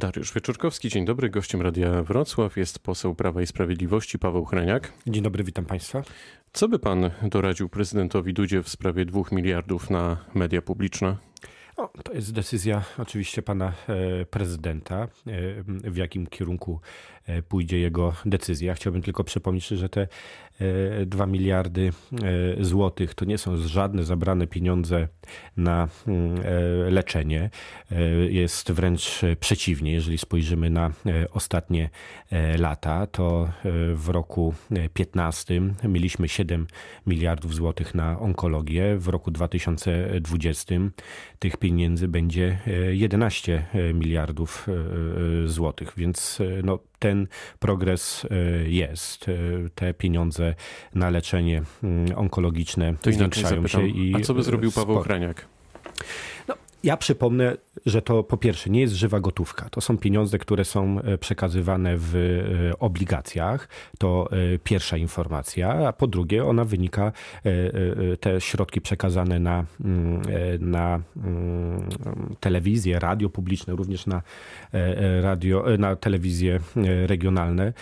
Dariusz Wieczorkowski, dzień dobry. Gościem Radia Wrocław jest poseł Prawa i Sprawiedliwości Paweł Hreniak. Dzień dobry, witam Państwa. Co by pan doradził prezydentowi Dudzie w sprawie dwóch miliardów na media publiczne? O, to jest decyzja oczywiście pana e, prezydenta, e, w jakim kierunku pójdzie jego decyzja. Chciałbym tylko przypomnieć, że te 2 miliardy złotych to nie są żadne zabrane pieniądze na mm, leczenie. Jest wręcz przeciwnie. Jeżeli spojrzymy na ostatnie lata, to w roku 15 mieliśmy 7 miliardów złotych na onkologię. W roku 2020 tych pieniędzy będzie 11 e, e, miliardów e, złotych, więc no, ten progres jest. Te pieniądze na leczenie mm, onkologiczne to zwiększają się. I A co by zrobił Paweł Kraniak? No, ja przypomnę, że to po pierwsze nie jest żywa gotówka. To są pieniądze, które są e, przekazywane w e, obligacjach. To e, pierwsza informacja. A po drugie, ona wynika, te środki przekazane na, mm, na mm, telewizję, radio publiczne, również na, radio, na telewizje regionalne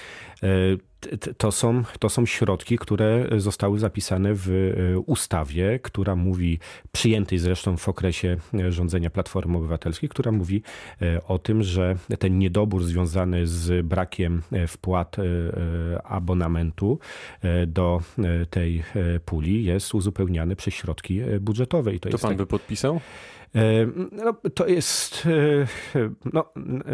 to są, to są środki, które zostały zapisane w e, ustawie, która mówi, przyjętej zresztą w okresie e, rządzenia Platformy Obywatelskiej, która mówi e, o tym, że ten niedobór związany z brakiem wpłat abonamentu do tej puli jest uzupełniany przez środki budżetowe. I to, to jest pan tak... by podpisał? E, no, to jest. E, no,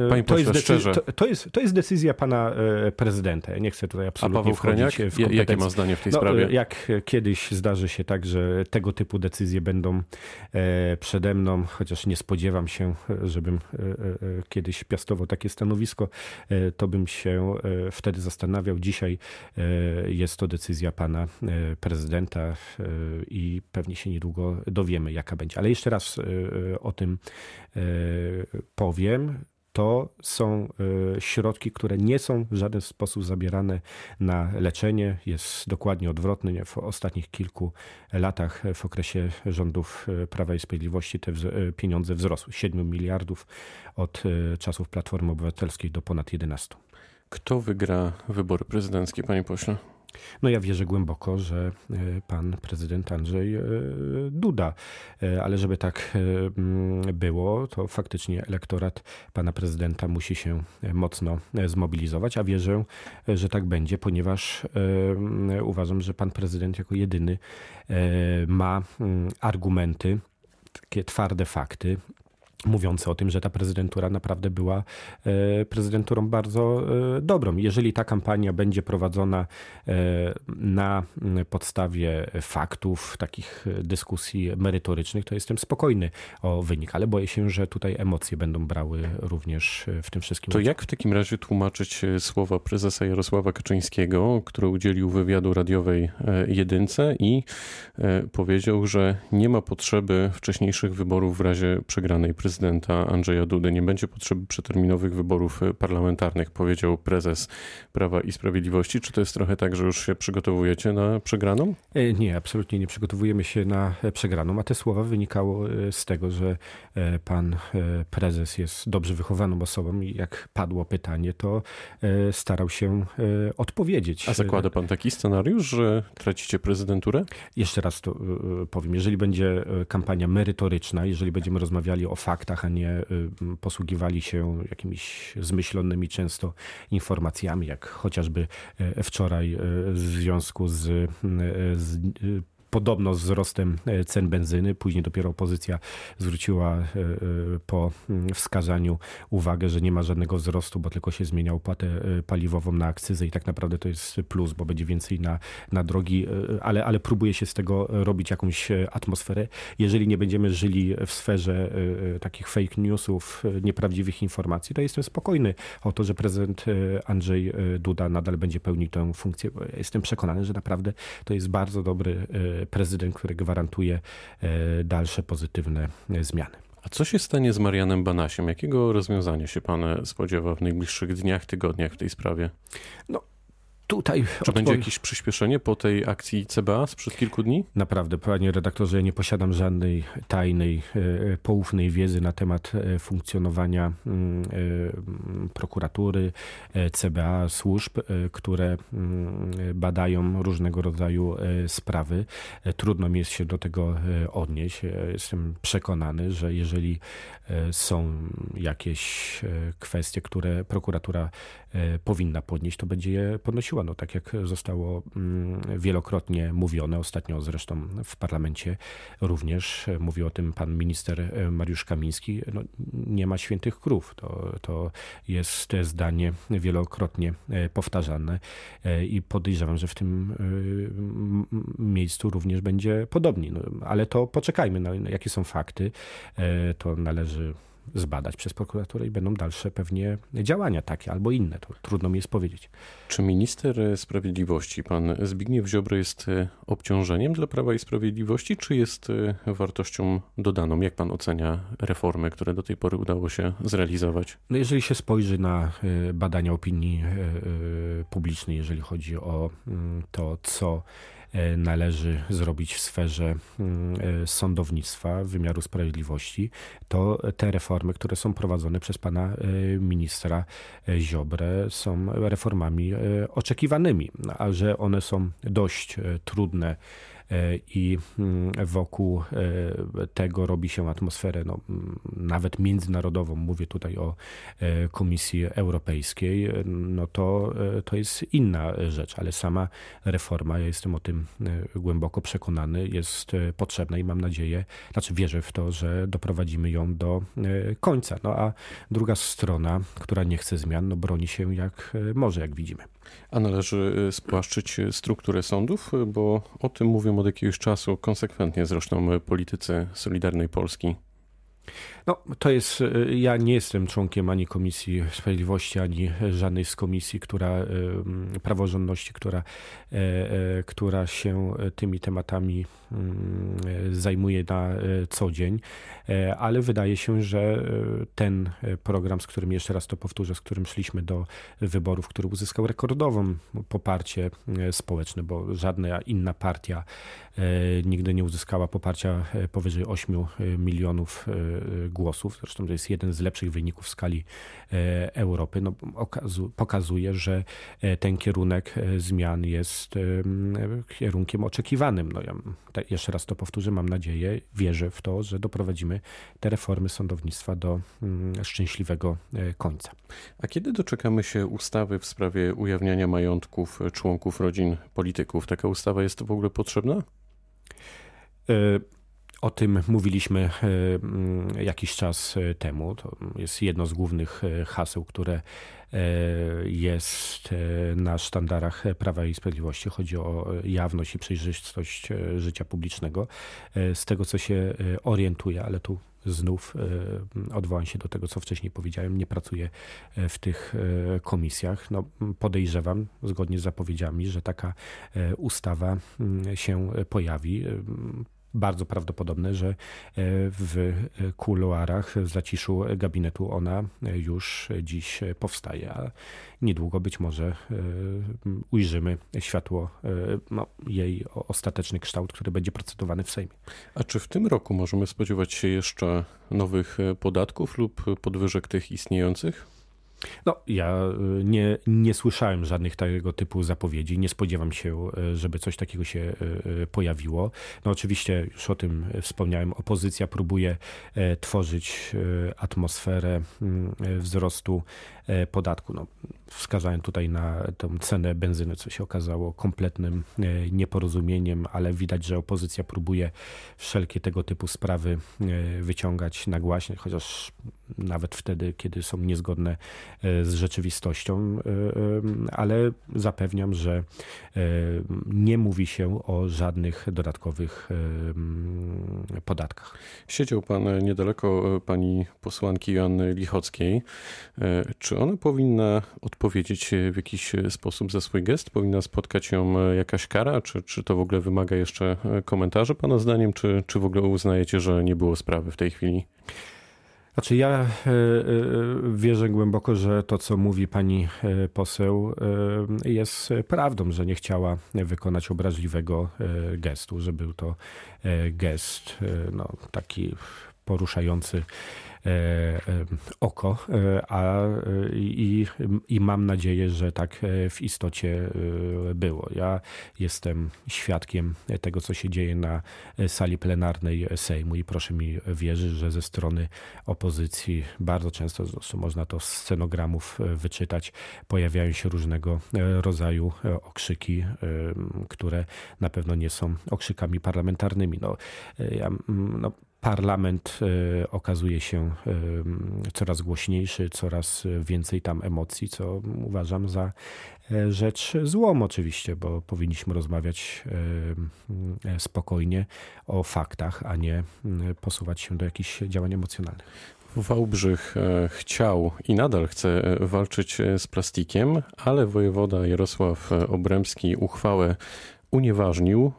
Panie to, jest decyzja, to, to, jest, to jest decyzja pana e, prezydenta. Ja nie chcę tutaj absolutnie A Paweł wchodzić w Jakie ma zdanie w tej no, sprawie? Jak kiedyś zdarzy się tak, że tego typu decyzje będą przede mną, chociaż nie spodziewam się, żebym kiedyś piastował takie stanowisko, to bym się wtedy zastanawiał. Dzisiaj jest to decyzja pana prezydenta i pewnie się niedługo dowiemy, jaka będzie. Ale jeszcze raz o tym e, powiem to są e, środki, które nie są w żaden sposób zabierane na leczenie. Jest dokładnie odwrotny. W ostatnich kilku latach, w okresie rządów Prawa i Sprawiedliwości, te pieniądze wzrosły. 7 miliardów od czasów Platformy Obywatelskiej do ponad 11. Kto wygra wybory prezydenckie, panie pośle? No ja wierzę głęboko, że e, pan prezydent Andrzej e, Duda, e, ale żeby tak mm, było, to faktycznie elektorat pana prezydenta musi się mocno zmobilizować, a wierzę, że tak będzie, ponieważ uważam, że pan prezydent jako jedyny ma mm, argumenty, takie twarde fakty, mówiące o tym, że ta prezydentura naprawdę była e, prezydenturą bardzo e, dobrą. Jeżeli ta kampania będzie prowadzona e, na podstawie faktów, takich dyskusji merytorycznych, to jestem spokojny o wynik, ale boję się, że tutaj emocje będą brały również w tym wszystkim. To jak w takim razie tłumaczyć słowa prezesa Jarosława Kaczyńskiego, który udzielił wywiadu radiowej jedynce i powiedział, że nie ma potrzeby wcześniejszych wyborów w razie przegranej prezydentury prezydenta Andrzeja Dudy. Nie będzie potrzeby przeterminowych wyborów parlamentarnych, powiedział prezes Prawa i Sprawiedliwości. Czy to jest trochę tak, że już się przygotowujecie na przegraną? E, nie, absolutnie nie przygotowujemy się na przegraną, a te słowa wynikało e, z tego, że e, pan prezes jest dobrze wychowaną osobą i jak padło pytanie, to starał się odpowiedzieć. A zakłada pan taki scenariusz, że tracicie prezydenturę? Jeszcze raz to powiem. Jeżeli będzie kampania merytoryczna, jeżeli będziemy rozmawiali o faktach, faktach, a nie y, posługiwali się jakimiś zmyślonymi często informacjami, jak chociażby e, wczoraj e, w związku z, e, z podobno z wzrostem e, cen benzyny. Później dopiero opozycja zwróciła e, e, po mm, wskazaniu uwagę, że nie ma żadnego wzrostu, bo tylko się zmienia opłatę paliwową na akcyzę i tak naprawdę to jest plus, bo będzie więcej na, na drogi, ale, ale próbuje się z tego robić jakąś atmosferę. Jeżeli nie będziemy żyli w sferze takich fake newsów, nieprawdziwych informacji, to jestem spokojny o to, że prezydent Andrzej Duda nadal będzie pełnił tę funkcję. Jestem przekonany, że naprawdę to jest bardzo dobry prezydent, który gwarantuje e, dalsze pozytywne e, zmiany. A co się stanie z Marianem Banasiem? Jakiego rozwiązania się pan spodziewa w najbliższych dniach, tygodniach w tej sprawie? No, Tutaj Czy będzie jakieś przyspieszenie po tej akcji CBA sprzed kilku dni? Naprawdę, panie redaktorze, ja nie posiadam żadnej tajnej, e, poufnej wiedzy na temat e, funkcjonowania mm, e, prokuratury, CBA, służb, które mm, badają różnego rodzaju sprawy. Trudno mi jest się do tego odnieść. Jestem przekonany, że jeżeli są jakieś kwestie, które prokuratura powinna podnieść, to będzie je podnosiła no, tak jak zostało mm, wielokrotnie mówione, ostatnio zresztą w parlamencie również mówił o tym pan minister e, Mariusz Kamiński, no, nie ma świętych krów. To, to jest zdanie wielokrotnie e, powtarzane e, i podejrzewam, że w tym miejscu również będzie podobnie. No, ale to poczekajmy, no, jakie są fakty. To należy zbadać przez prokuraturę i będą dalsze pewnie działania takie albo inne. To trudno mi jest powiedzieć. Czy minister sprawiedliwości, pan Zbigniew Ziobro, jest e, obciążeniem dla Prawa i Sprawiedliwości, czy jest e, wartością dodaną? Jak pan ocenia reformy, które do tej pory udało się zrealizować? No jeżeli się spojrzy na e, badania opinii publicznej, jeżeli chodzi o mm, to, co należy zrobić w sferze mm, e, sądownictwa, wymiaru sprawiedliwości, to te reformy, które są prowadzone przez pana e, ministra Ziobrę, są reformami oczekiwanymi, a że one są dość trudne E, i mm, wokół e, tego robi się atmosferę no, mm, nawet międzynarodową, mówię tutaj o e, Komisji Europejskiej, no to, to jest inna rzecz, ale sama reforma, ja jestem o tym głęboko przekonany, jest potrzebna i mam nadzieję, znaczy wierzę w to, że doprowadzimy ją do końca. No a druga strona, która nie chce zmian, no broni się jak może, jak widzimy. A należy spłaszczyć strukturę sądów, bo o tym mówią od jakiegoś czasu konsekwentnie zresztą politycy Solidarnej Polski. No, to jest, y, ja nie jestem członkiem ani Komisji Sprawiedliwości, ani żadnej z komisji, która, y, praworządności, która, e, e, która się tymi tematami mm, zajmuje na e, co dzień, ale wydaje się, że ten program, z którym jeszcze raz to powtórzę, z którym szliśmy do wyborów, który uzyskał rekordową poparcie społeczne, bo żadna inna partia nigdy nie uzyskała poparcia powyżej 8 milionów głosów, zresztą to jest jeden z lepszych wyników w skali e, Europy, no, pokazuje, że e, ten kierunek e, zmian jest kierunkiem oczekiwanym. No, ja jeszcze raz to powtórzę, mam nadzieję, wierzę w to, że doprowadzimy te reformy sądownictwa do mm, szczęśliwego końca. A kiedy doczekamy się ustawy w sprawie ujawniania majątków członków rodzin polityków? Taka ustawa jest w ogóle potrzebna? O tym mówiliśmy e, mm, jakiś czas e, temu. To jest jedno z głównych e, haseł, które jest na sztandarach Prawa i Sprawiedliwości. Chodzi o jawność i przejrzystość życia publicznego. Z tego, co się orientuję, ale tu znów odwołam się do tego, co wcześniej powiedziałem, nie pracuję w tych komisjach. No, podejrzewam, zgodnie z zapowiedziami, że taka ustawa się pojawi bardzo prawdopodobne, że e, w kuluarach, w zaciszu gabinetu ona już dziś powstaje, a niedługo być może e, ujrzymy światło e, no, jej ostateczny kształt, który będzie procedowany w Sejmie. A czy w tym roku możemy spodziewać się jeszcze nowych podatków lub podwyżek tych istniejących? No, ja y, nie, nie słyszałem żadnych tego typu zapowiedzi. Nie spodziewam się, y, żeby coś takiego się y, pojawiło. No, oczywiście, już o tym wspomniałem, opozycja próbuje e, tworzyć atmosferę mm, wzrostu podatku. No, wskazałem tutaj na tę cenę benzyny, co się okazało kompletnym e, nieporozumieniem, ale widać, że opozycja próbuje wszelkie tego typu sprawy wyciągać nagłaśnie, chociaż nawet wtedy, kiedy są niezgodne e, z rzeczywistością, e, ale zapewniam, że e, nie mówi się o żadnych dodatkowych podatkach. Siedział pan niedaleko pani posłanki Joanny Lichockiej. Czy ona powinna odpowiedzieć w jakiś sposób za swój gest? Powinna spotkać ją jakaś kara? Czy, czy to w ogóle wymaga jeszcze komentarza pana zdaniem? Czy, czy w ogóle uznajecie, że nie było sprawy w tej chwili? Znaczy ja e, e, wierzę głęboko, że to, co mówi pani e, poseł, jest prawdą, że nie chciała wykonać obraźliwego gestu, że był to gest no, taki poruszający E, e, oko, e, a, i, i mam nadzieję, że tak w istocie było. Ja jestem świadkiem tego, co się dzieje na sali plenarnej Sejmu i proszę mi wierzyć, że ze strony opozycji bardzo często, można to z scenogramów wyczytać, pojawiają się różnego rodzaju okrzyki, które na pewno nie są okrzykami parlamentarnymi. No, ja, no, parlament e, okazuje się e, coraz głośniejszy, coraz więcej tam emocji, co uważam za e, rzecz złą oczywiście, bo powinniśmy rozmawiać spokojnie o faktach, a nie posuwać się do jakichś działań emocjonalnych. Wałbrzych chciał i nadal chce walczyć z plastikiem, ale wojewoda Jarosław Obremski uchwałę unieważnił.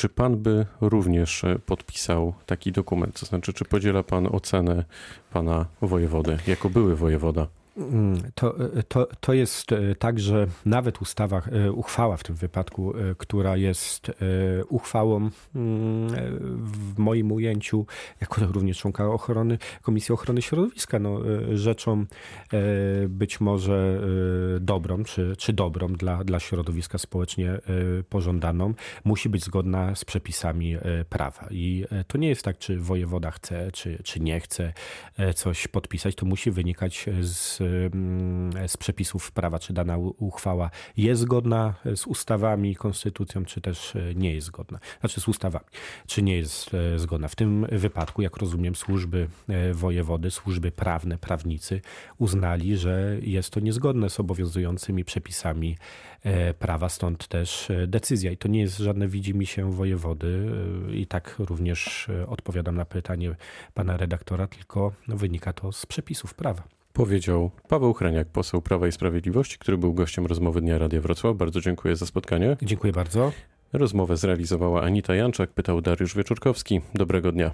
Czy pan by również e, podpisał taki dokument? To znaczy, czy podziela pan ocenę pana wojewody jako były wojewoda? Mm, to, to, to jest e, tak, że nawet ustawa, e, uchwała w tym wypadku, e, która jest uchwałą mm, w moim ujęciu, jako również członka ochrony, Komisji Ochrony Środowiska, no, rzeczą być może dobrą, czy, czy dobrą dla, dla środowiska społecznie pożądaną, musi być zgodna z przepisami prawa. I to nie jest tak, czy wojewoda chce, czy, czy nie chce coś podpisać, to musi wynikać z z przepisów prawa, czy dana uchwała jest zgodna z ustawami, konstytucją, czy też e, nie jest zgodna. Znaczy z ustawami, czy nie jest e, zgodna. W tym wypadku, jak rozumiem, służby wojewody, służby prawne, prawnicy uznali, że jest to niezgodne z obowiązującymi przepisami prawa, stąd też decyzja. I to nie jest żadne widzimy się wojewody i tak również odpowiadam na pytanie pana redaktora, tylko wynika to z przepisów prawa. Powiedział Paweł Hreniak, poseł Prawa i Sprawiedliwości, który był gościem rozmowy Dnia Radia Wrocław. Bardzo dziękuję za spotkanie. Dziękuję bardzo. Rozmowę zrealizowała Anita Janczak, pytał Dariusz Wieczorkowski. Dobrego dnia.